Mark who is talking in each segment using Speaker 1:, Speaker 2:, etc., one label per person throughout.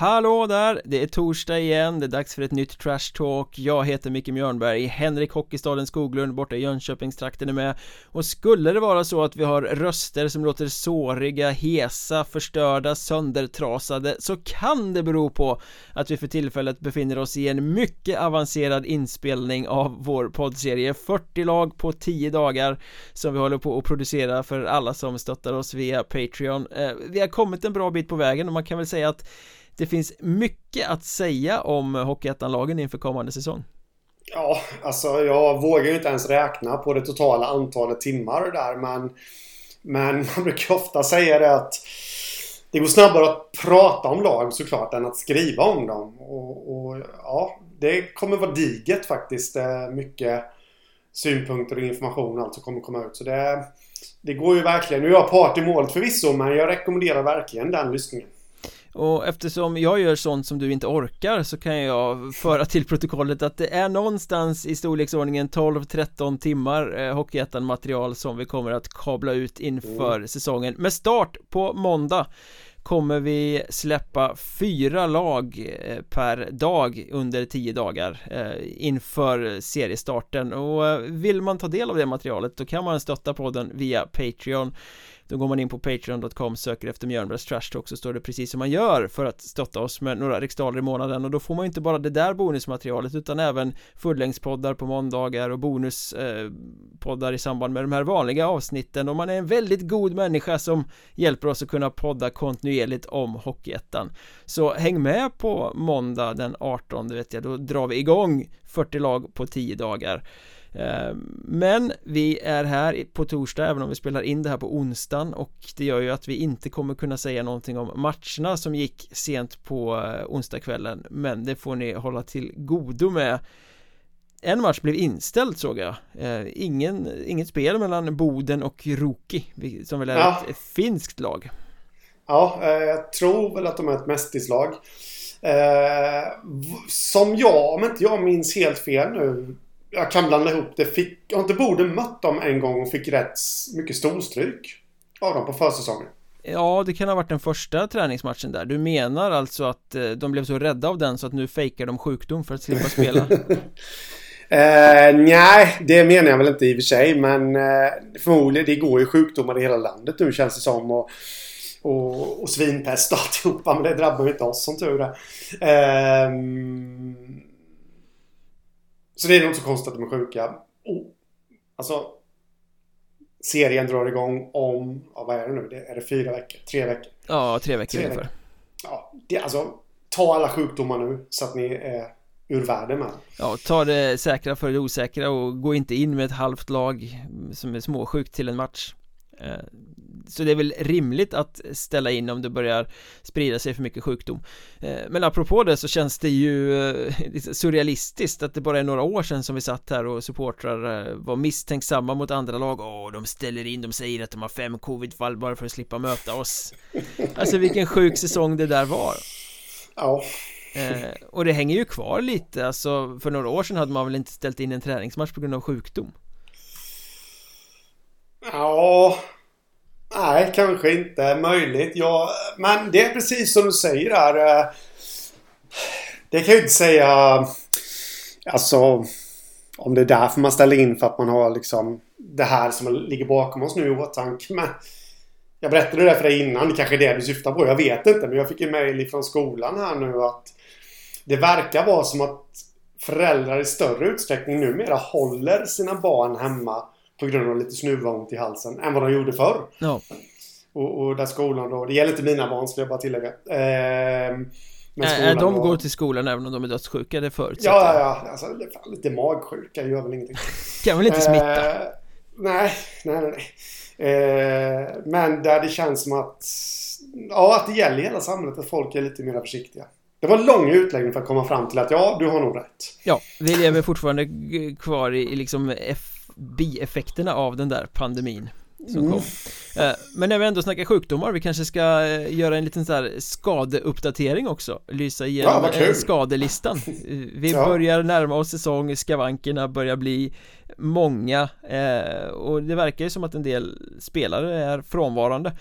Speaker 1: Hallå där! Det är torsdag igen, det är dags för ett nytt Trash Talk Jag heter Micke Mjörnberg, Henrik Hockeystaden Skoglund borta i Jönköpingstrakten är med Och skulle det vara så att vi har röster som låter såriga, hesa, förstörda, söndertrasade Så kan det bero på att vi för tillfället befinner oss i en mycket avancerad inspelning av vår poddserie 40 lag på 10 dagar Som vi håller på att producera för alla som stöttar oss via Patreon eh, Vi har kommit en bra bit på vägen och man kan väl säga att det finns mycket att säga om Hockeyettan-lagen inför kommande säsong.
Speaker 2: Ja, alltså jag vågar ju inte ens räkna på det totala antalet timmar där men Men man brukar ofta säga det att Det går snabbare att prata om lag såklart än att skriva om dem. Och, och ja Det kommer vara diget faktiskt eh, mycket Synpunkter och information och allt som kommer komma ut. Så det Det går ju verkligen, nu är jag part i målet förvisso men jag rekommenderar verkligen den lyssningen
Speaker 1: och eftersom jag gör sånt som du inte orkar så kan jag föra till protokollet att det är någonstans i storleksordningen 12-13 timmar eh, Hockeyettan material som vi kommer att kabla ut inför mm. säsongen. Med start på måndag kommer vi släppa fyra lag eh, per dag under tio dagar eh, inför seriestarten. Och eh, vill man ta del av det materialet då kan man stötta podden via Patreon då går man in på Patreon.com, söker efter Mjölnbergs Trash Talk så står det precis som man gör för att stötta oss med några riksdaler i månaden. Och då får man ju inte bara det där bonusmaterialet utan även fullängdspoddar på måndagar och bonuspoddar eh, i samband med de här vanliga avsnitten. Och man är en väldigt god människa som hjälper oss att kunna podda kontinuerligt om Hockeyettan. Så häng med på måndag den 18 vet jag, då drar vi igång 40 lag på 10 dagar men vi är här på torsdag även om vi spelar in det här på onsdagen och det gör ju att vi inte kommer kunna säga någonting om matcherna som gick sent på eh, onsdagskvällen. Men det får ni hålla till godo med. En match blev inställd såg jag. Eh, Ingen, Inget spel mellan Boden och Roki Som väl är ja. ett, finskt lag.
Speaker 2: Ja, jag tror väl att de är ett mästislag eh, Som jag, om inte jag minns helt fel nu jag kan blanda ihop det. Fick, har inte Boden mött dem en gång och fick rätt mycket storstryk av dem på försäsongen?
Speaker 1: Ja, det kan ha varit den första träningsmatchen där. Du menar alltså att eh, de blev så rädda av den så att nu fejkar de sjukdom för att slippa spela?
Speaker 2: eh, nej, det menar jag väl inte i och för sig. Men eh, förmodligen, det går ju sjukdomar i hela landet nu känns det som. Och, och, och svinpest och alltihopa. Men det drabbar ju inte oss som tur är. Eh, så det är nog inte så konstigt att de är sjuka. Oh. Alltså Serien drar igång om, ja, vad är det nu? Det, är det fyra veckor? Tre veckor?
Speaker 1: Ja, tre veckor tre ungefär.
Speaker 2: Ja, det, alltså ta alla sjukdomar nu så att ni är ur världen med.
Speaker 1: Ja, ta det säkra för det osäkra och gå inte in med ett halvt lag som är småsjukt till en match. Eh, så det är väl rimligt att ställa in om det börjar sprida sig för mycket sjukdom. Eh, Men apropå det så känns det ju eh, surrealistiskt att det bara är några år sedan som vi satt här och supportrar var misstänksamma mot andra lag. Åh, de ställer in, de säger att de har fem covidfall bara för att slippa möta oss. Alltså vilken sjuk säsong det där var.
Speaker 2: Ja.
Speaker 1: Eh, Och det hänger ju kvar lite, alltså för några år sedan hade man väl inte ställt in en träningsmatch på grund av sjukdom?
Speaker 2: Ja Nej, kanske inte möjligt. Ja, men det är precis som du säger där. Eh, det kan jag ju inte säga... Alltså... Om det är därför man ställer in för att man har liksom det här som ligger bakom oss nu i åtanke. Men jag berättade det för dig innan. Det kanske är det du syftar på. Jag vet inte. Men jag fick ju mail från skolan här nu att det verkar vara som att föräldrar i större utsträckning numera håller sina barn hemma på grund av lite snuvont i halsen än vad de gjorde förr.
Speaker 1: Ja.
Speaker 2: Och, och där skolan då, det gäller inte mina barn skulle jag bara tillägga. Eh,
Speaker 1: men de går till skolan även om de är dödssjuka, det förutsätter
Speaker 2: Ja, ja, alltså lite magsjuka gör väl ingenting.
Speaker 1: kan väl inte smitta?
Speaker 2: Eh, nej, nej, nej. Eh, men där det känns som att Ja, att det gäller i hela samhället att folk är lite mer försiktiga. Det var en lång utläggning för att komma fram till att ja, du har nog rätt.
Speaker 1: Ja, vi lever fortfarande kvar i, i liksom F bieffekterna av den där pandemin som mm. kom. Eh, Men när vi ändå snackar sjukdomar, vi kanske ska eh, göra en liten så här skadeuppdatering också. Lysa igenom ja, skadelistan eh, Vi ja. börjar närma oss säsong, skavankerna börjar bli många Och det verkar ju som att en del spelare är frånvarande.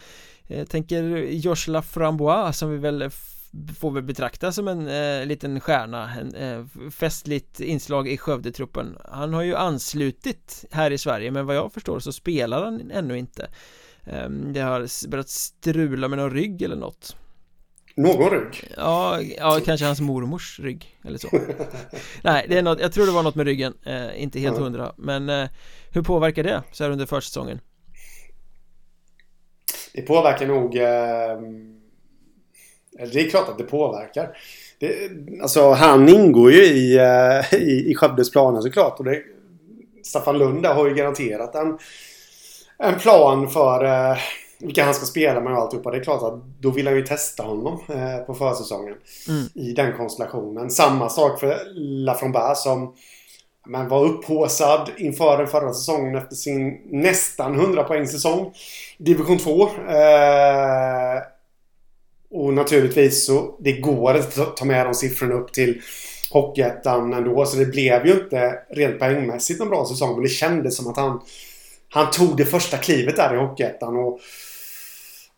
Speaker 1: Jag tänker Josh Laframbois som vi väl får väl betraktas som en eh, liten stjärna, en eh, festligt inslag i Skövde-truppen. Han har ju anslutit här i Sverige men vad jag förstår så spelar han ännu inte. Eh, Det har börjat strula med någon rygg eller något.
Speaker 2: Någon rygg?
Speaker 1: Ja, ja kanske hans mormors rygg eller så. Nej, det är något, jag tror det var något med ryggen, eh, inte helt hundra. Men eh, hur påverkar det så här under försäsongen?
Speaker 2: Det påverkar nog eh, Det är klart att det påverkar det, Alltså han ingår ju i, eh, i, i Skövdes planer såklart och det Staffan Lund har ju garanterat en En plan för eh, vilka han ska spela med och alltihopa. Det är klart att då vill han ju testa honom eh, på försäsongen. Mm. I den konstellationen. Samma sak för Lafromba som men var upphåsad inför den förra säsongen efter sin nästan 100 poäng säsong. Division 2. Eh, och naturligtvis så det går att ta med de siffrorna upp till Hockeyettan ändå. Så det blev ju inte rent poängmässigt en bra säsong. Men det kändes som att han han tog det första klivet där i Hockeyettan och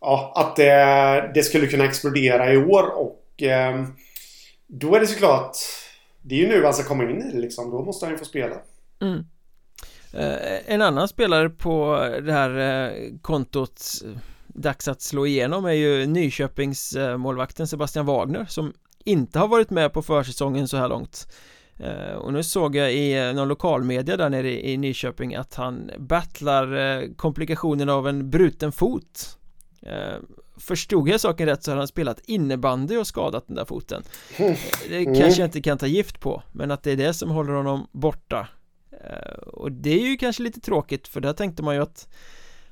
Speaker 2: ja, att det, det, skulle kunna explodera i år och eh, då är det såklart det är ju nu han ska komma in i det liksom. Då måste han ju få spela.
Speaker 1: Mm. Eh, en annan spelare på det här eh, kontot Dags att slå igenom är ju Nyköpings eh, målvakten Sebastian Wagner som inte har varit med på försäsongen så här långt. Eh, och nu såg jag i eh, någon lokalmedia där nere i Nyköping att han battlar komplikationen av en bruten fot. Förstod jag saken rätt så har han spelat innebandy och skadat den där foten. Det kanske jag inte kan ta gift på Men att det är det som håller honom borta. Och det är ju kanske lite tråkigt för där tänkte man ju att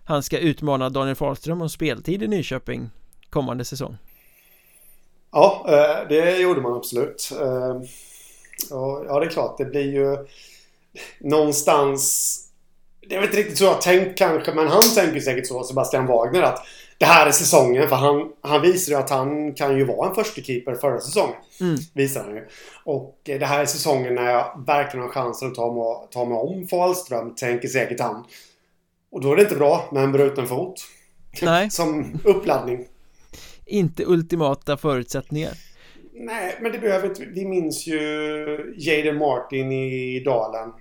Speaker 1: Han ska utmana Daniel Fahlström om speltid i Nyköping Kommande säsong
Speaker 2: Ja, det gjorde man absolut Ja, det är klart. Det blir ju någonstans... Det är väl inte riktigt så jag tänkt kanske, men han tänker säkert så, Sebastian Wagner, att det här är säsongen. För han, han visar ju att han kan ju vara en första keeper förra säsongen. Mm. Visar han ju. Och det här är säsongen när jag verkligen har chansen att ta mig, ta mig om Fahlström, tänker säkert han. Och då är det inte bra med en bruten fot.
Speaker 1: Nej.
Speaker 2: Som uppladdning.
Speaker 1: Inte ultimata förutsättningar.
Speaker 2: Nej, men det behöver inte. Vi minns ju Jaden Martin i Dalen.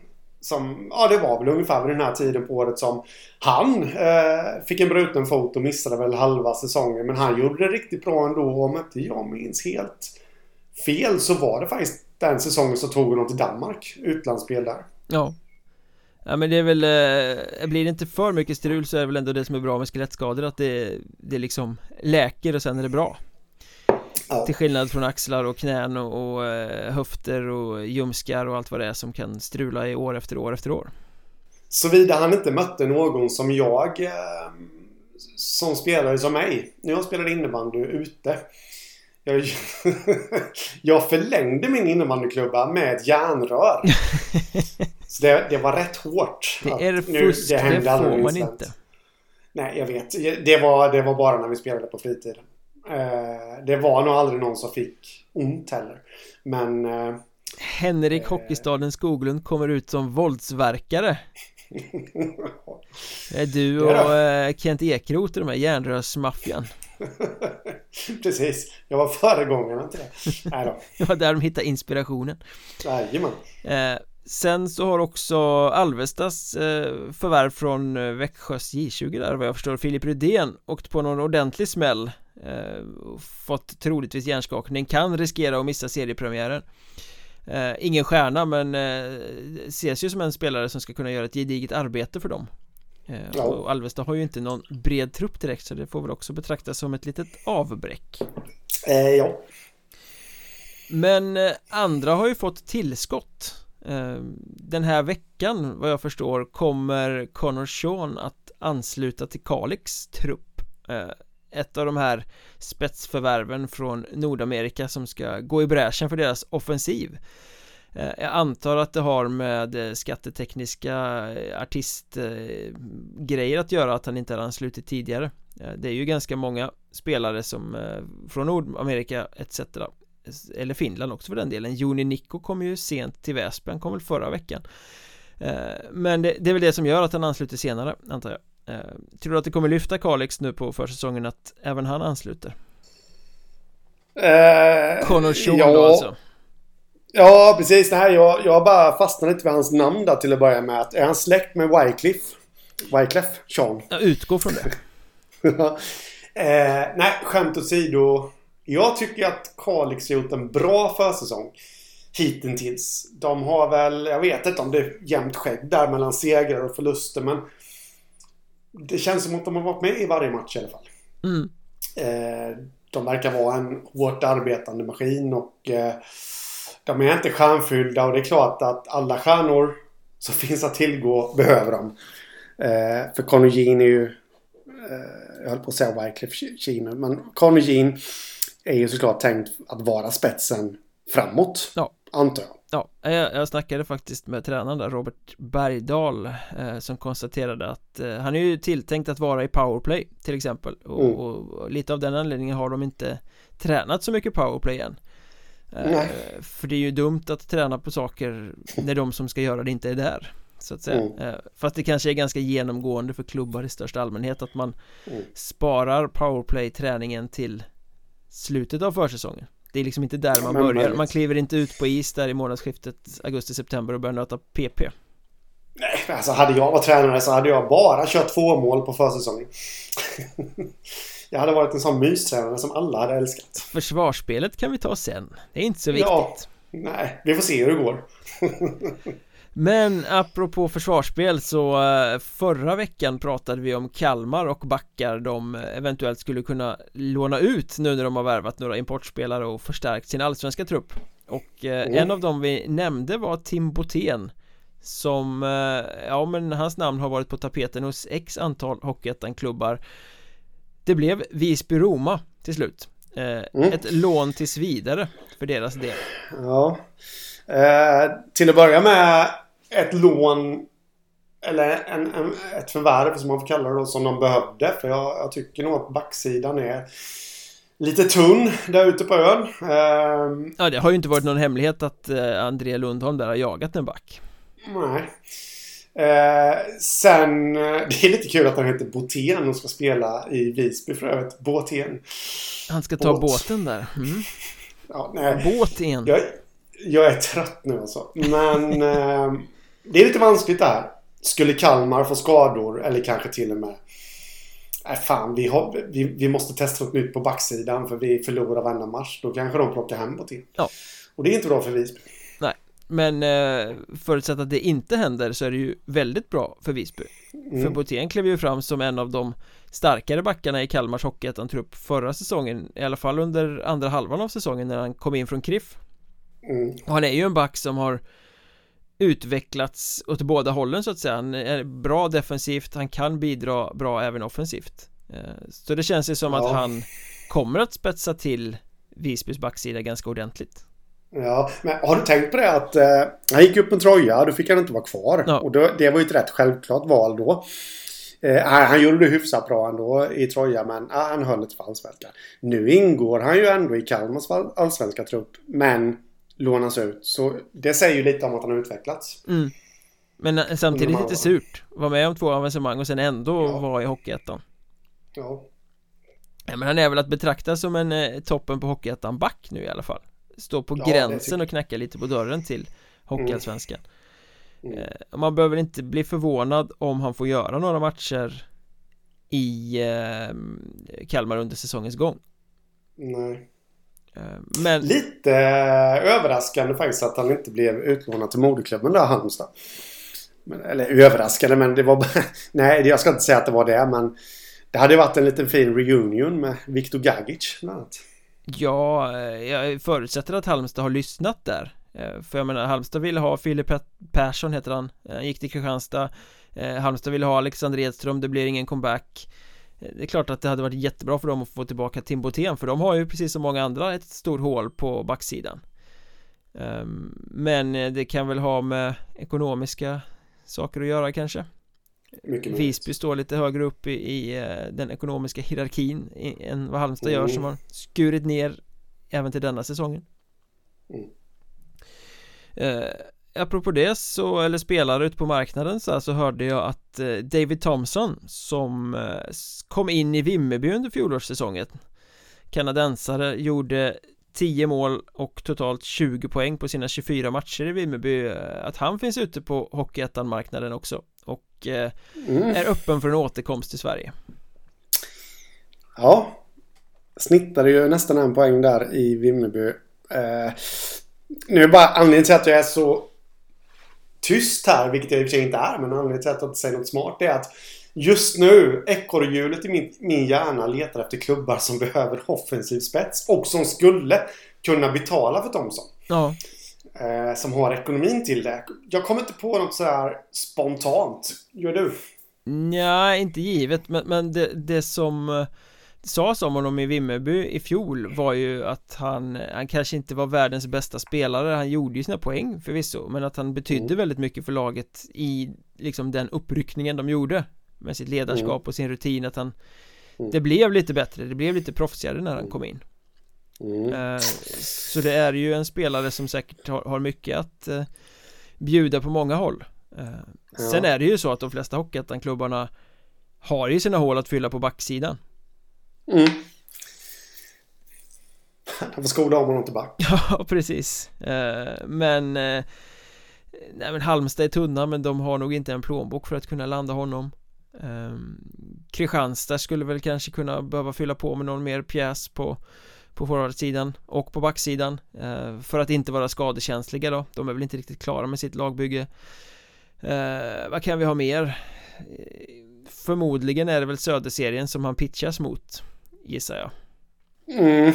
Speaker 2: Som, ja det var väl ungefär vid den här tiden på året som han eh, fick en bruten fot och missade väl halva säsongen. Men han gjorde det riktigt bra ändå. Om inte jag minns helt fel så var det faktiskt den säsongen som tog honom till Danmark. Utlandsspel där.
Speaker 1: Ja. Ja men det är väl, eh, blir det inte för mycket strul så är det väl ändå det som är bra med skelettskador att det, det liksom läker och sen är det bra Ja. Till skillnad från axlar och knän och, och eh, höfter och ljumskar och allt vad det är som kan strula i år efter år efter år.
Speaker 2: Såvida han inte mötte någon som jag eh, som spelare som mig. När jag spelade innebandy ute. Jag, jag förlängde min innebandyklubba med ett järnrör. Så det, det var rätt hårt.
Speaker 1: Det är fusk, det, det får man inte.
Speaker 2: Nej, jag vet. Det var, det var bara när vi spelade på fritiden. Eh, det var nog aldrig någon som fick ont heller. Men... Eh,
Speaker 1: Henrik eh, Hockeystaden Skoglund kommer ut som våldsverkare. Det är du och eh, Kent Ekroth i de här järnrörsmaffian.
Speaker 2: Precis, jag var föregångaren till det. Nej då.
Speaker 1: Det var där de hittade inspirationen.
Speaker 2: Jajamän.
Speaker 1: Eh, Sen så har också Alvestas eh, förvärv från eh, Växjös J20 där vad jag förstår. Filip Rydén åkt på någon ordentlig smäll eh, Fått troligtvis hjärnskakning, kan riskera att missa seriepremiären. Ingen stjärna men ses ju som en spelare som ska kunna göra ett gediget arbete för dem. Ja. Och Alvesta har ju inte någon bred trupp direkt så det får väl också betraktas som ett litet avbräck.
Speaker 2: Eh, Ja.
Speaker 1: Men andra har ju fått tillskott Ehm, den här veckan vad jag förstår kommer Connor Sean att ansluta till Kalix trupp. Ehm, ett av de här spetsförvärven från Nordamerika som ska gå i bräschen för deras offensiv. Ehm, jag antar att det har med eh, skattetekniska eh, artistgrejer eh, att göra att han inte har anslutit tidigare. Det är ju ganska många spelare som från Nordamerika etc eller Finland också för den delen Joni Nikko kom ju sent till Väsby, han kom väl förra veckan Men det, det är väl det som gör att han ansluter senare antar jag Eh, tror du att det kommer lyfta Kalix nu på försäsongen att även han ansluter?
Speaker 2: Eh,
Speaker 1: Connor Shaw ja. då alltså?
Speaker 2: Ja, precis. Nej, jag, jag bara fastnade lite vid hans namn där till att börja med. Är han släkt med Wycliffe? Wycliffe? Sean?
Speaker 1: Jag utgår från det.
Speaker 2: eh, nej, skämt åsido. Jag tycker att Kalix har gjort en bra försäsong. Hittills. De har väl, jag vet inte om det är jämnt skägg där mellan segrar och förluster men det känns som att de har varit med i varje match i alla fall.
Speaker 1: Mm.
Speaker 2: Eh, de verkar vara en hårt arbetande maskin och eh, de är inte stjärnfyllda och det är klart att alla stjärnor som finns att tillgå behöver dem. Eh, för Conor Jean är ju... Eh, jag höll på att säga Wycliffe Jean men Conor Jean är ju såklart tänkt att vara spetsen framåt.
Speaker 1: Ja.
Speaker 2: Antar jag.
Speaker 1: Ja, jag, jag snackade faktiskt med tränaren där, Robert Bergdahl eh, Som konstaterade att eh, han är ju tilltänkt att vara i powerplay till exempel och, mm. och, och, lite av den anledningen har de inte tränat så mycket powerplay än eh, För det är ju dumt att träna på saker när de som ska göra det inte är där så att säga mm. Eh, fast det kanske är ganska genomgående för klubbar i största allmänhet att man mm. sparar powerplay-träningen till slutet av försäsongen. Det är liksom inte där man börjar, man kliver inte ut på is där i månadsskiftet augusti-september och börjar nöta PP
Speaker 2: Nej, alltså hade jag varit tränare så hade jag bara kört två mål på försäsongen. Jag hade varit en sån mystränare som alla hade älskat.
Speaker 1: Försvarsspelet kan vi ta sen, det är inte så viktigt.
Speaker 2: Ja, Nej, vi får se hur det går
Speaker 1: Men apropå försvarsspel så eh, förra veckan pratade vi om Kalmar och backar de eventuellt skulle kunna låna ut nu när de har värvat några importspelare och förstärkt sin allsvenska trupp. Och mm. en av dem vi nämnde var Tim Botén som, eh, ja men hans namn har varit på tapeten hos x antal Hockeyettan-klubbar. Det blev Visby-Roma till slut. Mm. Ett lån tills vidare för deras del.
Speaker 2: Ja. Eh, Till att börja med ett lån eller en, en, ett förvärv som man får kalla det då, som de behövde. För jag, jag tycker nog att backsidan är lite tunn där ute på ön. Uh,
Speaker 1: ja, det har ju inte varit någon hemlighet att uh, André Lundholm där har jagat en back.
Speaker 2: Nej. Uh, sen, uh, det är lite kul att han heter Botén och ska spela i Visby för övrigt. Båtén.
Speaker 1: Han ska ta Båt. båten där. Mm.
Speaker 2: Ja, nej.
Speaker 1: Båten.
Speaker 2: Jag, jag är trött nu alltså. Men... Det är lite vanskligt det här. Skulle Kalmar få skador eller kanske till och med Nej fan, vi, har, vi, vi måste testa något nytt på backsidan för vi förlorar varenda match. Då kanske de plockar hem till.
Speaker 1: Ja.
Speaker 2: Och det är inte bra för Visby.
Speaker 1: Nej, men eh, förutsatt att det inte händer så är det ju väldigt bra för Visby. Mm. För Botén klev ju fram som en av de starkare backarna i Kalmars Hockeyettan-trupp förra säsongen. I alla fall under andra halvan av säsongen när han kom in från KRIF. Mm. Och han är ju en back som har utvecklats åt båda hållen så att säga Han är bra defensivt, han kan bidra bra även offensivt eh, Så det känns ju som ja. att han kommer att spetsa till Visbys backsida ganska ordentligt
Speaker 2: Ja, men har du tänkt på det att eh, han gick upp en tröja, då fick han inte vara kvar. Ja. Och då, det var ju ett rätt självklart val då. Eh, han gjorde det hyfsat bra ändå i tröja men ah, han höll inte för allsvenskan. Nu ingår han ju ändå i Kalmars allsvenska trupp. Men lånas ut. Så det säger ju lite om att han har utvecklats.
Speaker 1: Mm. Men eh, samtidigt lite surt. Var med om två avancemang och sen ändå ja. vara i Hockeyettan.
Speaker 2: Ja.
Speaker 1: ja. Men han är väl att betrakta som en eh, toppen på Hockeyettan back nu i alla fall. Står på ja, gränsen och knackar lite på dörren till Hockeyallsvenskan. Mm. Mm. Eh, man behöver inte bli förvånad om han får göra några matcher i eh, Kalmar under säsongens gång.
Speaker 2: Nej.
Speaker 1: Eh, men...
Speaker 2: Lite eh, överraskande faktiskt att han inte blev utlånad till moderklubben där Halmstad. Men, eller överraskande men det var bara... Nej, jag ska inte säga att det var det men... Det hade varit en liten fin reunion med Viktor Gagic bland annat.
Speaker 1: Ja, eh, jag förutsätter att Halmstad har lyssnat där. För jag menar, Halmstad ville ha Filip Persson heter han, gick till Kristianstad. Halmstad ville ha Alexander Edström, det blir ingen comeback. Det är klart att det hade varit jättebra för dem att få tillbaka Tim Botén för de har ju precis som många andra ett stort hål på backsidan ehm, Men det kan väl ha med ekonomiska saker att göra kanske
Speaker 2: Mycket
Speaker 1: Visby står lite högre upp i, i eh, den ekonomiska hierarkin än vad Halmstad mm. gör som har skurit ner även till denna säsongen mm. Apropå det så, eller spelare ute på marknaden så, så hörde jag att eh, David Thompson som eh, kom in i Vimmerby under fjolårssäsongen. Kanadensare gjorde 10 mål och totalt 20 poäng på sina 24 matcher i Vimmerby. Eh, Att han finns ute på Hockeyettan-marknaden också Och eh, mm. är öppen för en återkomst till Sverige.
Speaker 2: Ja Snittade ju nästan en poäng där i Vimmerby. Eh, Nu är bara anledningen till att jag är så Tyst här, vilket jag i och för sig inte är Men anledningen till att jag inte säger något smart är att Just nu, ekorrhjulet i min, min hjärna letar efter klubbar som behöver offensiv spets och som skulle kunna betala för Thomson.
Speaker 1: Ja.
Speaker 2: Eh, som har ekonomin till det. Jag kommer inte på något så här spontant. Gör du?
Speaker 1: Nej, inte givet, men, men det, det som eh, sades om honom i Vimmerby i fjol var ju att han, han kanske inte var världens bästa spelare, han gjorde ju sina poäng förvisso, men att han betydde mm. väldigt mycket för laget i liksom den uppryckningen de gjorde med sitt ledarskap mm. och sin rutin att han mm. Det blev lite bättre, det blev lite proffsigare när han kom in mm. uh, Så det är ju en spelare som säkert har, mycket att uh, bjuda på många håll ja. Sen är det ju så att de flesta Hockeyettan-klubbarna Har ju sina hål att fylla på backsidan
Speaker 2: Mm. De får skola om honom till back
Speaker 1: Ja, precis. Men Nej men Halmstad är tunna men de har nog inte en plånbok för att kunna landa honom. Um, Kristianstad skulle väl kanske kunna behöva fylla på med någon mer pjäs på på forwardsidan och på backsidan uh, för att inte vara skadekänsliga då. De är väl inte riktigt klara med sitt lagbygge. Vad kan vi ha mer? Förmodligen är det väl Söderserien som han pitchas mot gissar jag
Speaker 2: mm.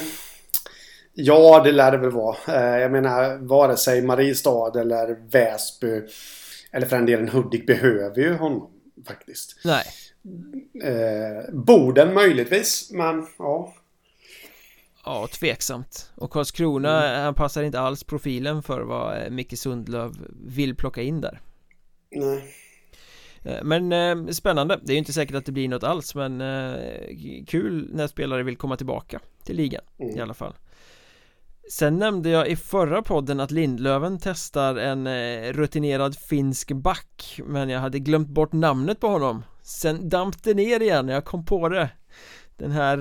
Speaker 2: Ja, det lär det väl vara. Uh, jag menar, vare sig Mariestad eller Väsby eller för den delen Hudik behöver ju honom faktiskt.
Speaker 1: Nej.
Speaker 2: Eh, Boden möjligtvis, men ja.
Speaker 1: Ja, tveksamt. Och Karlskrona, mm. han passar inte alls profilen för vad eh, Micke Sundlöv vill plocka in där.
Speaker 2: Nej.
Speaker 1: Eh, men eh, spännande, det är ju inte säkert att det blir något alls men eh, kul när spelare vill komma tillbaka till ligan mm. i alla fall. Sen nämnde jag i förra podden att Lindlöven testar en rutinerad finsk back Men jag hade glömt bort namnet på honom. Sen damp det ner igen när jag kom på det. Den här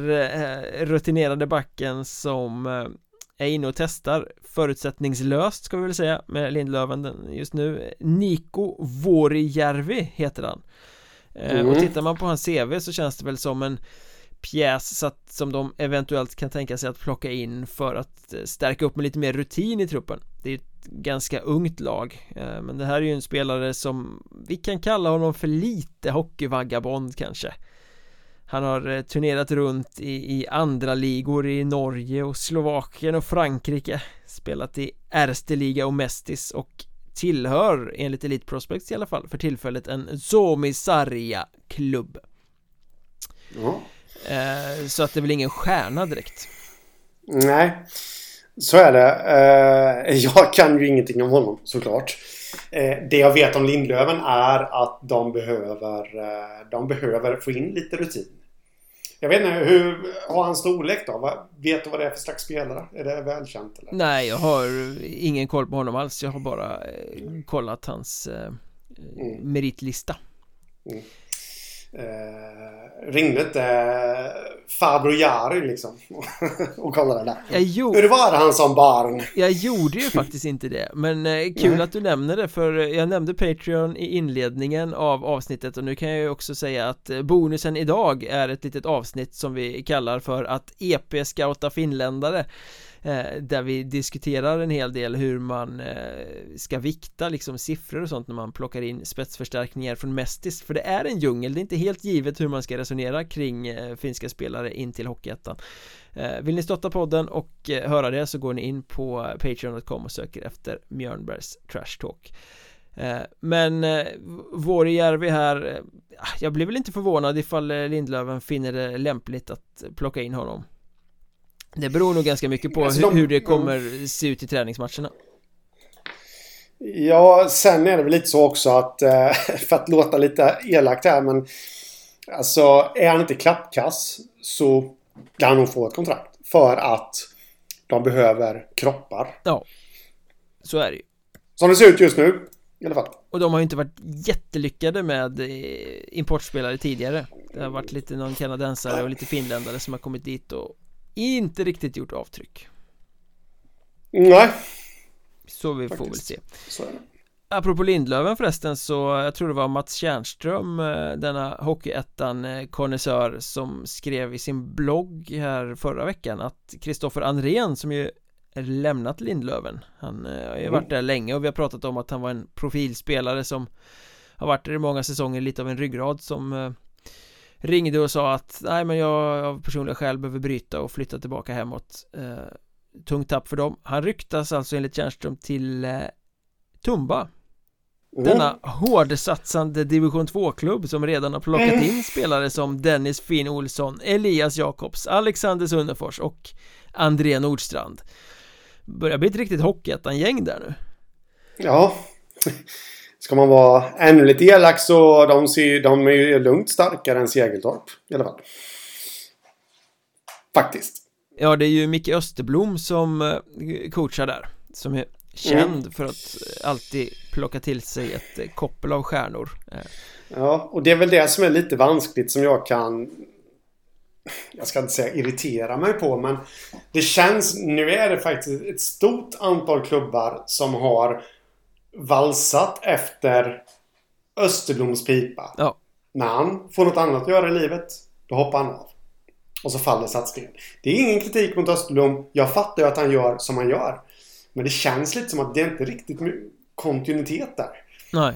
Speaker 1: rutinerade backen som är inne och testar förutsättningslöst ska vi väl säga med Lindlöven just nu. Niko Vuorijärvi heter han. Mm. Och tittar man på hans CV så känns det väl som en pjäs så att, som de eventuellt kan tänka sig att plocka in för att eh, stärka upp med lite mer rutin i truppen. Det är ett ganska ungt lag eh, men det här är ju en spelare som vi kan kalla honom för lite hockeyvagabond kanske han har eh, turnerat runt i, i andra ligor i Norge och Slovakien och Frankrike. Spelat i Erste Liga och Mestis och tillhör enligt Elite Prospects i alla fall för tillfället en Zomi Sarja klubb.
Speaker 2: Ja.
Speaker 1: Eh, så att det är väl ingen stjärna direkt.
Speaker 2: Nej Så är det. Eh, Jag kan ju ingenting om honom såklart. Det jag vet om Lindlöven är att de behöver De behöver få in lite rutin jag vet inte, hur har han storlek då? Vet du vad det är för slags spelare? Är det välkänt eller?
Speaker 1: Nej, jag har ingen koll på honom alls Jag har bara kollat hans mm. meritlista mm.
Speaker 2: Eh, ringde inte farbror Jari liksom och kollade där.
Speaker 1: Jag gjorde...
Speaker 2: Hur var han som barn?
Speaker 1: Jag gjorde ju faktiskt inte det Men eh, kul att du nämner det för jag nämnde Patreon i inledningen av avsnittet och nu kan jag ju också säga att eh, bonusen idag är ett litet avsnitt som vi kallar för att EP scouta finländare Eh, Eh, där vi diskuterar en hel del hur man eh, ska vikta liksom siffror och sånt när man plockar in spetsförstärkningar från Mestis. För det är en djungel, det är inte helt givet hur man ska resonera kring eh, finska spelare in till Hockeyettan. Vill ni stötta podden och höra det så går ni in på Patreon.com och söker efter Mjörnbergs Trash Talk. Men Vuorijärvi här Jag blir väl inte förvånad ifall Lindlöven finner det lämpligt att plocka in honom det beror nog ganska mycket på alltså de, hur det kommer se ut i träningsmatcherna
Speaker 2: Ja, sen är det väl lite så också att eh, för att låta lite elakt här men Alltså är han inte klappkass så kan han nog få ett kontrakt för att de behöver kroppar.
Speaker 1: Ja, så är det ju.
Speaker 2: Som det ser ut just nu i alla fall.
Speaker 1: Och de har ju inte varit jättelyckade med eh, importspelare tidigare. Det har varit lite någon kanadensare och lite finländare som har kommit dit och inte riktigt gjort avtryck.
Speaker 2: Nej.
Speaker 1: Så vi får väl se.
Speaker 2: Så är det.
Speaker 1: Apropå Lindlöven förresten så jag tror det var Mats Tjärnström eh, denna Hockeyettan eh, konnässör som skrev i sin blogg här förra veckan att Kristoffer Andrén som ju lämnat Lindlöven Han eh, har ju
Speaker 2: Mm.
Speaker 1: varit där länge och vi har pratat om att han var en profilspelare som har varit där i många säsonger lite av en ryggrad som ringde och sa att nej men jag av personliga skäl behöver bryta och flytta tillbaka hemåt eh, tungt tapp för dem han ryktas alltså enligt Tjärnström till eh, Tumba
Speaker 2: Mm.
Speaker 1: denna hårdsatsande division 2-klubb som redan har plockat
Speaker 2: Mm.
Speaker 1: in spelare som Dennis Finn Olsson, Elias Jakobs, Alexander Sunnefors och André Nordstrand Börjar bli ett riktigt Hockeyettan-gäng där nu
Speaker 2: Ja. Ska man vara ännu lite elak så de, ser, de är ju lugnt starkare än Segeltorp. I alla fall. Faktiskt.
Speaker 1: Ja, det är ju Micke Österblom som eh, coachar där Som är känd
Speaker 2: Mm.
Speaker 1: för att eh, alltid plocka till sig ett eh, koppel av stjärnor
Speaker 2: Ja, och det är väl det som är lite vanskligt som jag kan... Jag ska inte säga irritera mig på, men det känns... Nu är det faktiskt ett stort antal klubbar som har valsat efter Österbloms pipa.
Speaker 1: Ja,
Speaker 2: När han får något annat att göra i livet, då hoppar han av. Och så faller satsningen. Det är ingen kritik mot Österblom. Jag fattar ju att han gör som han gör. Men det känns lite som att det är inte riktigt kontinuitet där.
Speaker 1: nej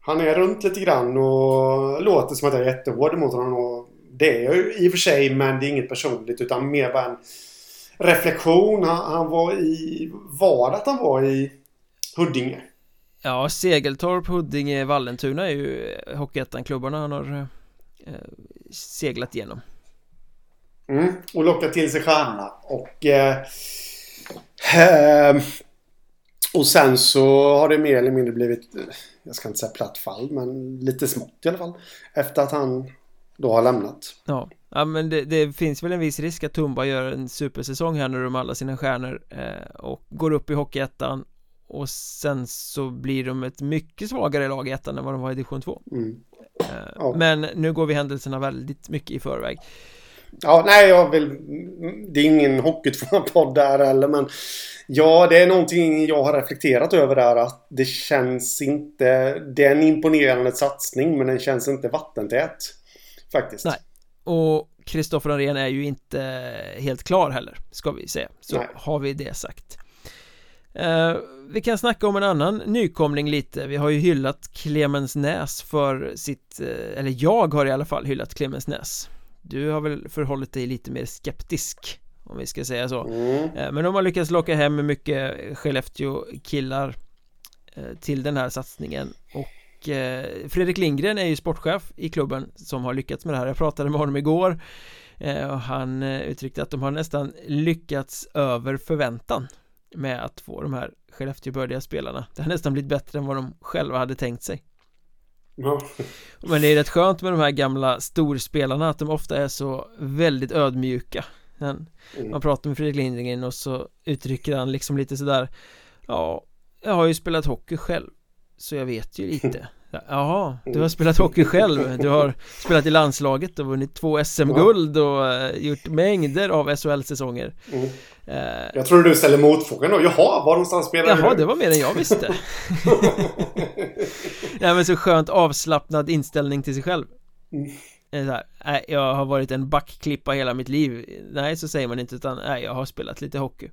Speaker 2: Han är runt lite grann och låter som att jag är jättehård mot honom. Och det är jag ju i och för sig, men det är inget personligt utan mer bara en reflektion. Han, han var i... Var att han var i Huddinge?
Speaker 1: Ja, Segeltorp, Huddinge, Vallentuna är ju eh, Hockeyettan-klubbarna han har eh, seglat igenom
Speaker 2: Mm, och locka till sig stjärnorna. Och... Eh, eh, och sen så har det mer eller mindre blivit, eh, jag ska inte säga platt fall, men lite smått i alla fall. Efter att han då har lämnat.
Speaker 1: Ja, ja men det, det finns väl en viss risk att Tumba gör en supersäsong här nu med alla sina stjärnor eh, och går upp i Hockeyettan och sen så blir de ett mycket svagare lag i ettan än vad de var i division 2
Speaker 2: Mm.
Speaker 1: eh,
Speaker 2: Ja.
Speaker 1: Men nu går vi händelserna väldigt mycket i förväg
Speaker 2: Ja, nej, jag vill... Det är ingen hockeypodd där heller, men... Ja, det är någonting jag har reflekterat över där att det känns inte... Det är en imponerande satsning, men den känns inte vattentät. Faktiskt.
Speaker 1: Nej. Och Kristoffer Andrén är ju inte helt klar heller, ska vi säga Så
Speaker 2: Nej.
Speaker 1: har vi det sagt eh, Vi kan snacka om en annan nykomling lite. Vi har ju hyllat Clemens Näs för sitt eh, Eller jag har i alla fall hyllat Clemens Näs. Du har väl förhållit dig lite mer skeptisk Om vi ska säga så.
Speaker 2: Mm.
Speaker 1: Eh, Men de har lyckats locka hem mycket Skellefteå-killar Till den här satsningen. Och Fredrik Lindgren är ju sportchef i klubben Som har lyckats med det här. Jag pratade med honom igår Och han uttryckte att de har nästan lyckats över förväntan Med att få de här Skellefteå-bördiga spelarna Det har nästan blivit bättre än vad de själva hade tänkt sig.
Speaker 2: Ja.
Speaker 1: Men det är rätt skönt med de här gamla storspelarna Att de ofta är så väldigt ödmjuka.
Speaker 2: Mm.
Speaker 1: man pratar med Fredrik Lindgren och så uttrycker han liksom lite sådär Ja, jag har ju spelat hockey själv Så jag vet ju lite. Jaha, du har spelat hockey själv? Du har spelat i landslaget och vunnit två SM-guld och eh, gjort mängder av SHL-säsonger
Speaker 2: Mm. Jag tror du ställer motfrågan då. Jaha, var någonstans spelar
Speaker 1: Jaha,
Speaker 2: du?
Speaker 1: det var mer än jag visste Nej men så skönt avslappnad inställning till sig själv
Speaker 2: Mm.
Speaker 1: Eh, så här, jag har varit en backklippa hela mitt liv Nej, så säger man inte utan nej, jag har spelat lite hockey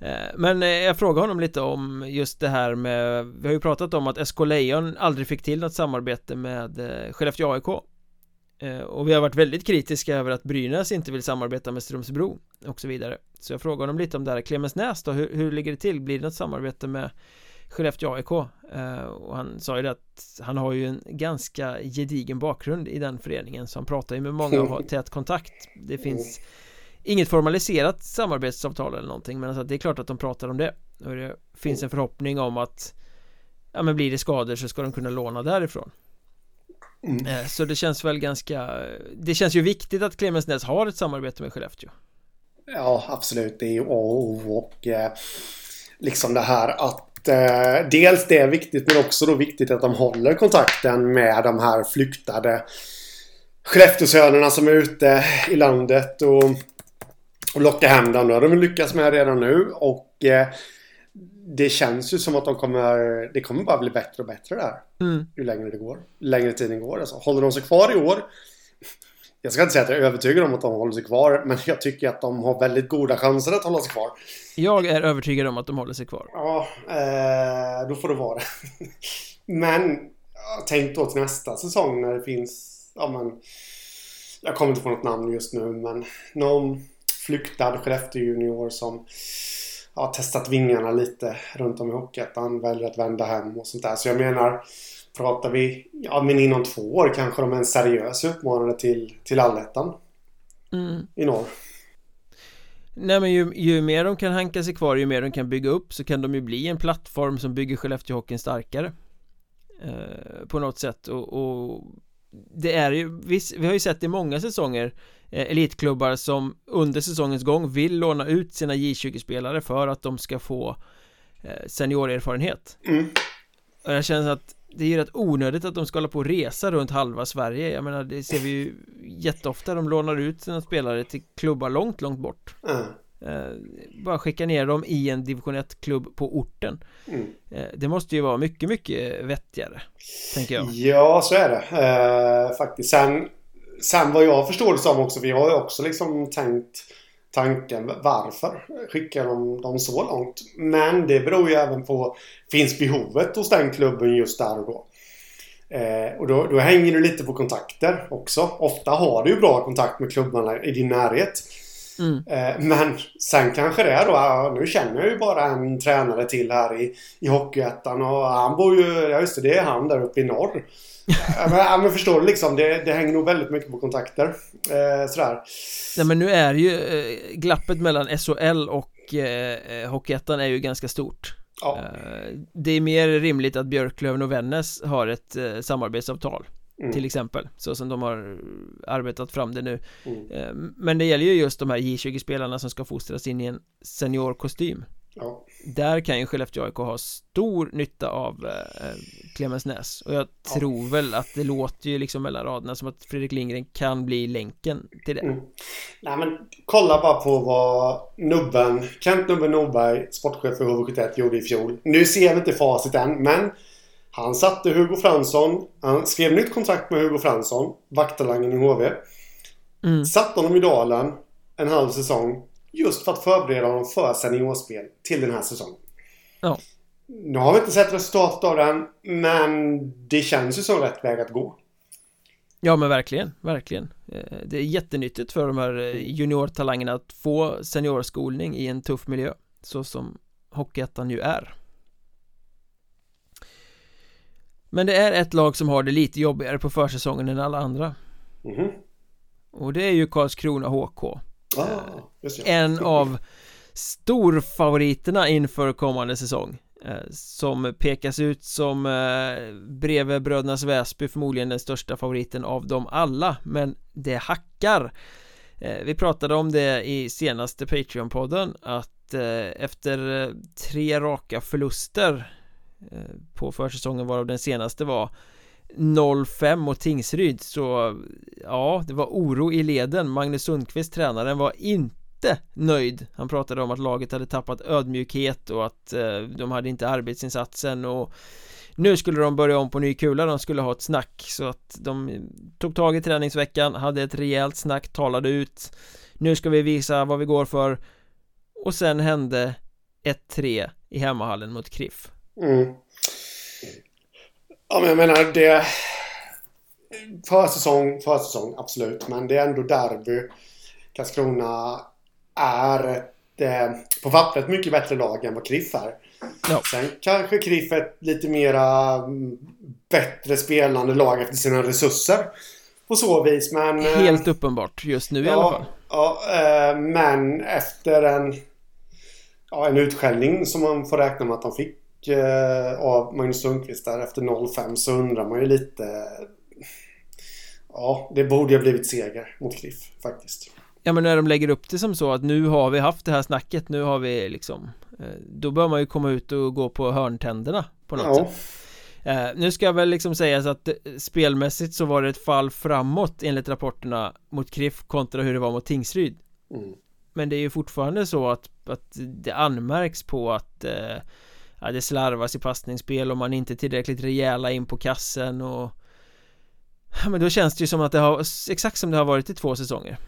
Speaker 1: Eh, Men eh, jag frågade honom lite om just det här med Vi har ju pratat om att SK Lejon aldrig fick till något samarbete med eh, Skellefteå AIK Eh, Och vi har varit väldigt kritiska över att Brynäs inte vill samarbeta med Strömsbro och så vidare. Så jag frågade honom lite om det här. Clemensnäs då, hur, hur ligger det till? Blir det något samarbete med Skellefteå AIK? Eh, och han sa ju det att han har ju en ganska gedigen bakgrund i den föreningen så han pratar ju med många och har tät kontakt. Det finns inget formaliserat samarbetsavtal eller någonting men alltså det är klart att de pratar om det. Och det finns en förhoppning om att ja men blir det skador så ska de kunna låna därifrån
Speaker 2: Mm.
Speaker 1: Eh, Så det känns väl ganska Det känns ju viktigt att Clemensnäs har ett samarbete med Skellefteå
Speaker 2: Ja, absolut. Det är ju A och O och eh, liksom det här att eh, dels det är viktigt men också då viktigt att de håller kontakten med de här flyktade Skellefteåsönerna som är ute i landet och och locka hem dem. Det har de lyckats med redan nu och eh, det känns ju som att de kommer, det kommer bara bli bättre och bättre där.
Speaker 1: Mm.
Speaker 2: Ju längre det går. Längre tiden går alltså. Håller de sig kvar i år jag ska inte säga att jag är övertygad om att de håller sig kvar, men jag tycker att de har väldigt goda chanser att hålla sig kvar.
Speaker 1: Jag är övertygad om att de håller sig kvar.
Speaker 2: Ja, eh, då får det vara det. men tänk då till nästa säsong när det finns, ja men, jag kommer inte på något namn just nu, men någon flyktad Skellefteå junior som har testat vingarna lite runt om i Hockeyettan, väljer att vända hem och sånt där. Så jag menar, pratar vi, ja men inom två år kanske de är en seriös utmanare till, till allettan.
Speaker 1: Mm.
Speaker 2: I norr.
Speaker 1: Nej men ju, ju mer de kan hanka sig kvar, ju mer de kan bygga upp så kan de ju bli en plattform som bygger Skellefteåhockeyn starkare eh, På något sätt och, och det är ju, vi, vi har ju sett i många säsonger Elitklubbar som under säsongens gång vill låna ut sina J20-spelare för att de ska få eh, seniorerfarenhet
Speaker 2: Mm.
Speaker 1: Och jag känner att det är ju rätt onödigt att de ska hålla på och resa runt halva Sverige Jag menar det ser vi ju jätteofta De lånar ut sina spelare till klubbar långt, långt bort
Speaker 2: Mm.
Speaker 1: eh, Bara skicka ner dem i en division 1-klubb på orten
Speaker 2: Mm.
Speaker 1: eh, Det måste ju vara mycket, mycket vettigare Tänker jag
Speaker 2: Ja, så är det. Eh, faktiskt. Sen, sen vad jag förstår det som också, vi har ju också liksom tänkt tanken varför skickar de dem så långt? Men det beror ju även på finns behovet hos den klubben just där och då? Eh, och då, då hänger det lite på kontakter också. Ofta har du ju bra kontakt med klubbarna i din närhet
Speaker 1: mm.
Speaker 2: Eh, men sen kanske det är då, nu känner jag ju bara en tränare till här i, i Hockeyettan och han bor ju, ja just det, det är han där uppe i norr. ja, men, men förstår du liksom, det, det hänger nog väldigt mycket på kontakter. Eh, sådär.
Speaker 1: Nej men nu är ju eh, glappet mellan SHL och eh, Hockeyettan är ju ganska stort
Speaker 2: Ja.
Speaker 1: eh, Det är mer rimligt att Björklöven och Vännäs har ett eh, samarbetsavtal
Speaker 2: Mm.
Speaker 1: till exempel så som de har arbetat fram det nu
Speaker 2: Mm.
Speaker 1: eh, Men det gäller ju just de här J20-spelarna som ska fostras in i en seniorkostym
Speaker 2: Ja.
Speaker 1: Där kan ju Skellefteå AIK ha stor nytta av eh, Clemensnäs och jag
Speaker 2: Ja.
Speaker 1: tror väl att det låter ju liksom mellan raderna som att Fredrik Lindgren kan bli länken till det
Speaker 2: Mm. Nej men kolla bara på vad Nubben, Kent Nubben Norberg, sportchef för HV71 gjorde i fjol. Nu ser vi inte facit än men han satte Hugo Fransson, han skrev nytt kontrakt med Hugo Fransson, vaktalangen i HV.
Speaker 1: mm.
Speaker 2: Satt honom i dalen en halv säsong just för att förbereda honom för seniorspel till den här säsongen.
Speaker 1: Ja.
Speaker 2: Nu har vi inte sett resultatet av den, men det känns ju som rätt väg att gå.
Speaker 1: Ja men verkligen, verkligen Eh, Det är jättenyttigt för de här eh, juniortalangerna att få seniorskolning i en tuff miljö Så som Hockeyettan ju är Men det är ett lag som har det lite jobbigare på försäsongen än alla andra
Speaker 2: Mhm.
Speaker 1: Och det är ju Karlskrona HK
Speaker 2: Ah, det.
Speaker 1: En av storfavoriterna inför kommande säsong eh, Som pekas ut som eh, bredvid Brödernas Väsby förmodligen den största favoriten av dem alla Men det hackar Eh, Vi pratade om det i senaste Patreon-podden att eh, efter eh, tre raka förluster eh, Eh, på försäsongen varav den senaste var 0-5 mot Tingsryd. Så ja, det var oro i leden. Magnus Sundqvist, tränaren, var inte nöjd. Han pratade om att laget hade tappat ödmjukhet och att eh, de hade inte arbetsinsatsen och nu skulle de börja om på ny kula, de skulle ha ett snack. Så att de tog tag i träningsveckan, hade ett rejält snack, talade ut. Nu ska vi visa vad vi går för. Och sen hände 1-3 i hemmahallen mot Kriff.
Speaker 2: Mm. Ja, men jag menar det... Försäsong, försäsong, absolut. Men det är ändå derby. Karlskrona är ett, eh, på pappret mycket bättre lag än vad Kriff är.
Speaker 1: Ja.
Speaker 2: Sen kanske Kriff är ett lite mera mm, bättre spelande lag efter sina resurser. På så vis, men... eh,
Speaker 1: Helt uppenbart just nu i alla fall
Speaker 2: Ja, eh, men efter en, ja, en utskällning som man får räkna med att de fick av Magnus Sundqvist där efter 0-5 så undrar man ju lite... Ja, det borde ju ha blivit seger mot Cliff faktiskt.
Speaker 1: Ja men när de lägger upp det som så att nu har vi haft det här snacket, nu har vi liksom eh, Då bör man ju komma ut och gå på hörntänderna på något
Speaker 2: Ja,
Speaker 1: sätt eh, Nu ska väl liksom sägas att eh, spelmässigt så var det ett fall framåt enligt rapporterna mot Kriff kontra hur det var mot Tingsryd
Speaker 2: mm.
Speaker 1: Men det är ju fortfarande så att, att det anmärks på att eh, ja, det slarvas i passningsspel och man är inte tillräckligt rejäla in på kassen och ja, men då känns det ju som att det har exakt som det har varit i två säsonger.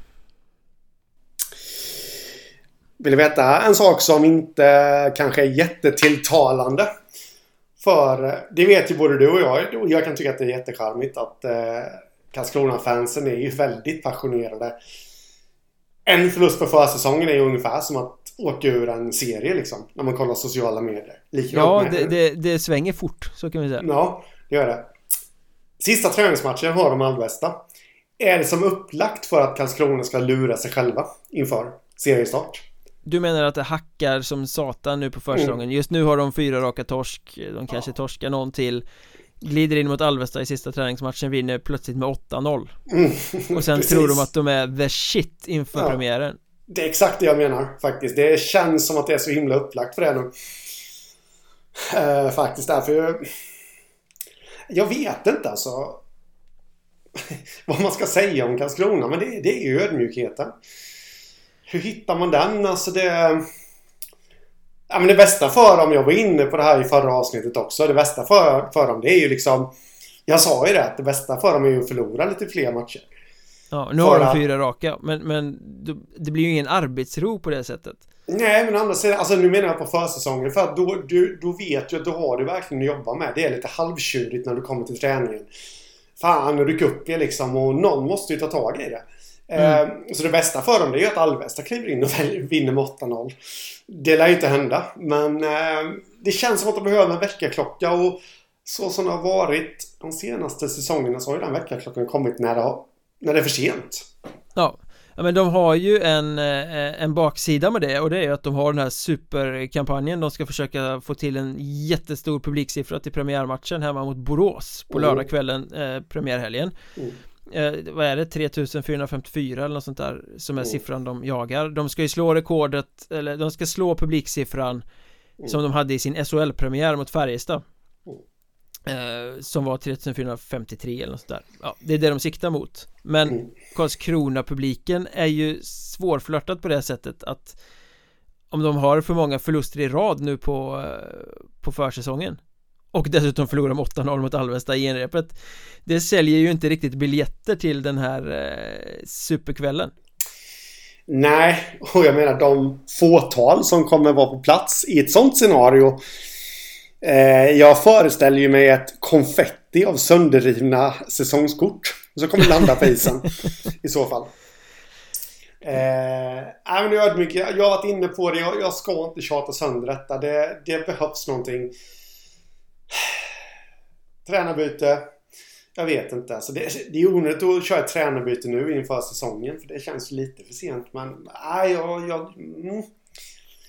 Speaker 2: Vill du veta en sak som inte kanske är jättetilltalande? För eh, det vet ju både du och jag. Och jag kan tycka att det är jättecharmigt att eh, Karlskrona-fansen är ju väldigt passionerade. En förlust på försäsongen är ju ungefär som att åka ur en serie liksom. När man kollar sociala medier.
Speaker 1: Likadant ja, det, det, det, svänger fort. Så kan vi säga.
Speaker 2: Ja, det gör det. Sista träningsmatchen har de Alvesta. Är det som upplagt för att Karlskrona ska lura sig själva inför seriestart?
Speaker 1: Du menar att det hackar som satan nu på försäsongen mm. Just nu har de fyra raka torsk De kanske ja. torskar någon till Glider in mot Alvesta i sista träningsmatchen Vinner plötsligt med 8-0 mm. Och sen tror de att de är the shit inför ja. premiären
Speaker 2: det är exakt det jag menar faktiskt Det känns som att det är så himla upplagt för det nu uh, Faktiskt därför jag, jag vet inte alltså Vad man ska säga om Karlskrona men det, det är ju ödmjukheten hur hittar man den? Alltså det... Ja men det bästa för dem, jag var inne på det här i förra avsnittet också. Det bästa för, för dem det är ju liksom... Jag sa ju det att det bästa för dem är ju att förlora lite fler matcher.
Speaker 1: Ja, nu har de fyra raka, men, men det blir ju ingen arbetsro på det sättet.
Speaker 2: Nej, men andra sidan, alltså nu menar jag på försäsongen. För att då, du, då vet ju att du har du verkligen att jobba med. Det är lite halvtjurigt när du kommer till träningen. Fan, ryck upp er liksom och någon måste ju ta tag i det. Mm. Ehm, så det bästa för dem det är ju att Alvesta kliver in och vinner med 8-0. Det lär ju inte hända. Men ehm, det känns som att de behöver en väckarklocka och så som det har varit de senaste säsongerna så har ju den väckarklockan kommit när det, har, när det är för sent.
Speaker 1: Ja. Ja men de har ju en, eh, en baksida med det och det är ju att de har den här superkampanjen De ska försöka få till en jättestor publiksiffra till premiärmatchen hemma mot Borås på mm. lördagskvällen, eh, premiärhelgen mm eh, vad är det, 3454 eller något sånt där som är mm. siffran de jagar De ska ju slå rekordet, eller de ska slå publiksiffran mm. som de hade i sin SHL-premiär mot Färjestad. Eh, Som var 3453 eller något sånt där Ja, det är det de siktar mot. Men mm. Karlskrona-publiken är ju svårflörtad på det sättet att om de har för många förluster i rad nu på, eh, på försäsongen och dessutom förlorar de 8-0 mot Alvesta i genrepet Det säljer ju inte riktigt biljetter till den här eh, superkvällen.
Speaker 2: Nej, och jag menar de fåtal som kommer vara på plats i ett sånt scenario Eh, jag föreställer ju mig ett konfetti av sönderrivna säsongskort som kommer landa på isen i så fall Eh, men jag, mycket, jag har varit inne på det. Jag, jag ska inte tjata sönder detta. Det, det behövs någonting. Tränarbyte. Jag vet inte. Alltså det, det är onödigt att köra ett tränarbyte nu inför säsongen. För det känns lite för sent. Men nej, jag, jag, mm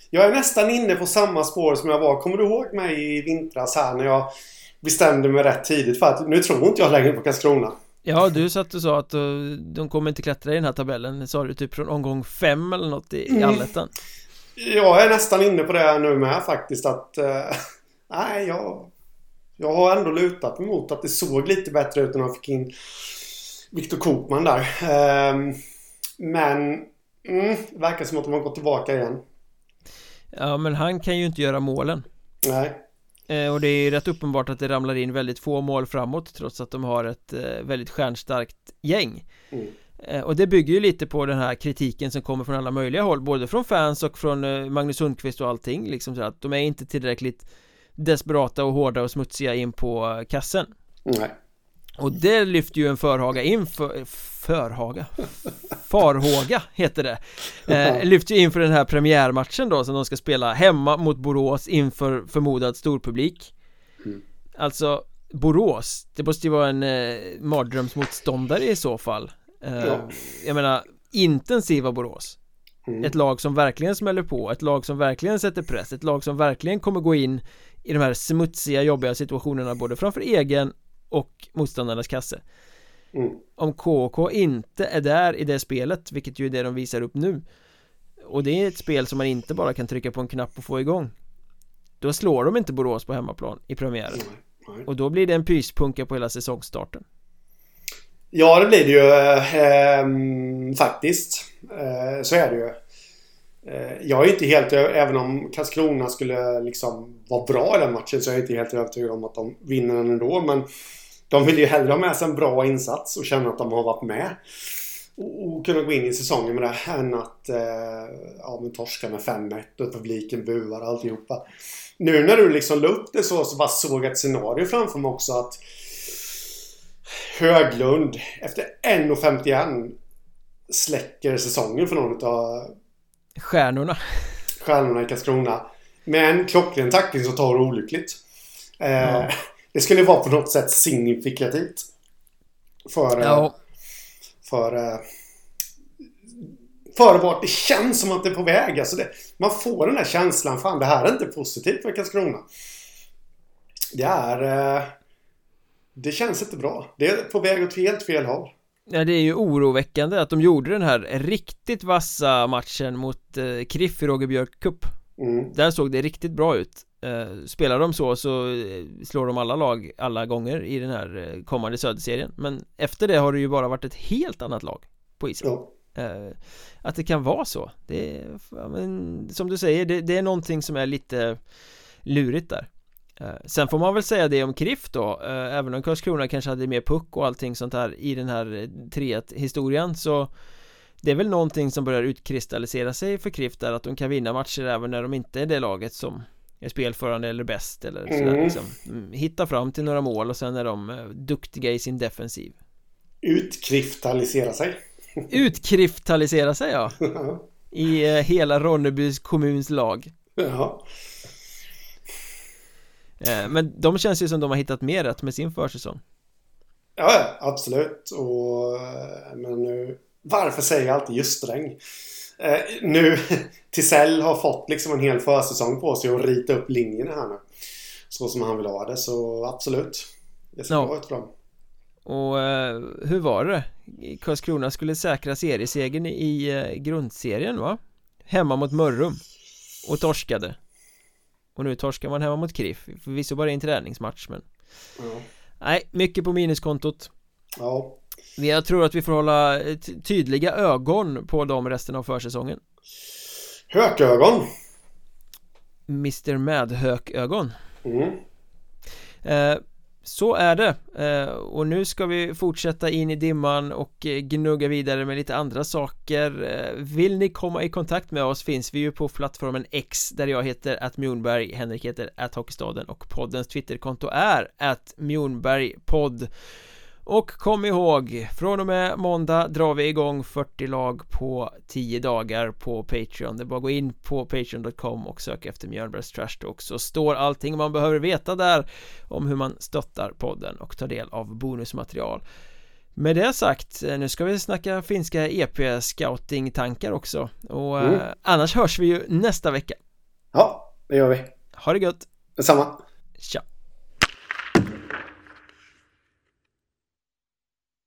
Speaker 2: jag är nästan inne på samma spår som jag var. Kommer du ihåg mig i vintras här när jag bestämde mig rätt tidigt för att nu tror inte jag längre på Karlskrona.
Speaker 1: Ja, du satt och sa att uh, de kommer inte klättra i den här tabellen. Sa du typ från omgång fem eller något i, mm. i allettan?
Speaker 2: Jag är nästan inne på det nu med faktiskt att... Uh, nej, jag... Jag har ändå lutat emot att det såg lite bättre ut när man fick in Viktor Kokman där. Um, men mm, verkar som att de har gått tillbaka igen.
Speaker 1: Ja, men han kan ju inte göra målen.
Speaker 2: Nej.
Speaker 1: Eh, och det är ju rätt uppenbart att det ramlar in väldigt få mål framåt trots att de har ett eh, väldigt stjärnstarkt gäng. Mm. Eh, och det bygger ju lite på den här kritiken som kommer från alla möjliga håll Både från fans och från Magnus Sundqvist och allting liksom så att de är inte tillräckligt desperata och hårda och smutsiga in på kassen
Speaker 2: Nej
Speaker 1: Och det lyfter ju en förhaga in för Förhaga? Farhåga heter det eh, Lyfter ju in för den här premiärmatchen då som de ska spela hemma mot Borås inför förmodad storpublik mm. Alltså Borås, det måste ju vara en eh, mardrömsmotståndare i så fall eh, ja. Jag menar intensiva Borås mm. Ett lag som verkligen smäller på, ett lag som verkligen sätter press, ett lag som verkligen kommer gå in i de här smutsiga jobbiga situationerna både framför egen och motståndarnas kasse. Mm. Om KK inte är där i det spelet, vilket ju är det de visar upp nu Och det är ett spel som man inte bara kan trycka på en knapp och få igång Då slår de inte Borås på hemmaplan i premiären. Och då blir det en pyspunka på hela säsongstarten.
Speaker 2: Ja det blir det ju eh, faktiskt. Eh, Så är det ju Eh, jag är inte helt även om Karlskrona skulle liksom vara bra i den matchen så jag är inte helt övertygad om att de vinner den ändå. Men de vill ju hellre ha med sig en bra insats och känna att de har varit med. Och, och kunna gå in i säsongen med det här. än att eh, ja, men torska med 5-1 och publiken buar och alltihopa. Nu när du liksom la upp det så, så bara såg jag ett scenario framför mig också att Höglund efter 1.51 släcker säsongen för någon av
Speaker 1: Stjärnorna.
Speaker 2: Stjärnorna i Karlskrona. Med en klockren tackling så tar det olyckligt. Eh, ja. Det skulle vara på något sätt signifikativt. För... Ja. Eh, för... Eh, för vart det känns som att det är på väg. Alltså det, man får den här känslan. Fan, det här är inte positivt för Karlskrona. Det är... Eh, det känns inte bra. Det är på väg åt helt fel håll.
Speaker 1: Ja, det är ju oroväckande att de gjorde den här riktigt vassa matchen mot eh, Kriff i Roger Björk Cup. Mm. Där såg det riktigt bra ut. Eh, Spelar de så så eh, slår de alla lag alla gånger i den här eh, kommande söderserien. Men efter det har det ju bara varit ett helt annat lag på isen. Ja. eh, Att det kan vara så det är, men, Som du säger, det, det är någonting som är lite lurigt där sen får man väl säga det om Kriff då. Eh, Även om Karlskrona kanske hade mer puck och allting sånt här i den här 3-1 eh, historien så Det är väl någonting som börjar utkristallisera sig för Kriff där att de kan vinna matcher även när de inte är det laget som är spelförande eller bäst eller sådär mm. liksom. Mm, Hitta fram till några mål och sen är de duktiga i sin defensiv.
Speaker 2: Utkristallisera sig.
Speaker 1: Utkristallisera sig ja. I hela Ronnebys kommuns lag. Ja. Eh, men de känns ju som de har hittat mer rätt med sin försäsong.
Speaker 2: Ja, absolut. Och, eh, men nu, varför säger jag alltid just sträng? Eh, nu, Tisell har fått liksom en hel försäsong på sig att rita upp linjerna här nu. Så som han vill ha det, så absolut. Det ser ja. bra ut för dem.
Speaker 1: Och eh, hur var det? Karlskrona skulle säkra seriesegern i eh, grundserien va? Hemma mot Mörrum Och torskade och nu torskar man hemma mot KRIF Förvisso bara i en träningsmatch men ja. Nej, mycket på minuskontot. Ja. Jag tror att vi får hålla tydliga ögon på dem resten av försäsongen.
Speaker 2: Hökögon.
Speaker 1: Mr Medhökögon mm. eh, så är det. Eh, och nu ska vi fortsätta in i dimman och eh, gnugga vidare med lite andra saker. Eh, vill ni komma i kontakt med oss finns vi ju på plattformen X där jag heter att Mjornberg, Henrik heter att Hockeystaden och poddens Twitterkonto är att Mjornbergpodd och kom ihåg, från och med måndag drar vi igång 40 lag på 10 dagar på Patreon. Det är bara att gå in på patreon.com och söka efter Mjölnbergs Trash Talk så står allting man behöver veta där om hur man stöttar podden och tar del av bonusmaterial. Med det sagt, nu ska vi snacka finska EP-scouting-tankar också. Och mm. eh, annars hörs vi ju nästa vecka.
Speaker 2: Ja, det gör vi.
Speaker 1: Ha det gött.
Speaker 2: Detsamma.
Speaker 1: Tja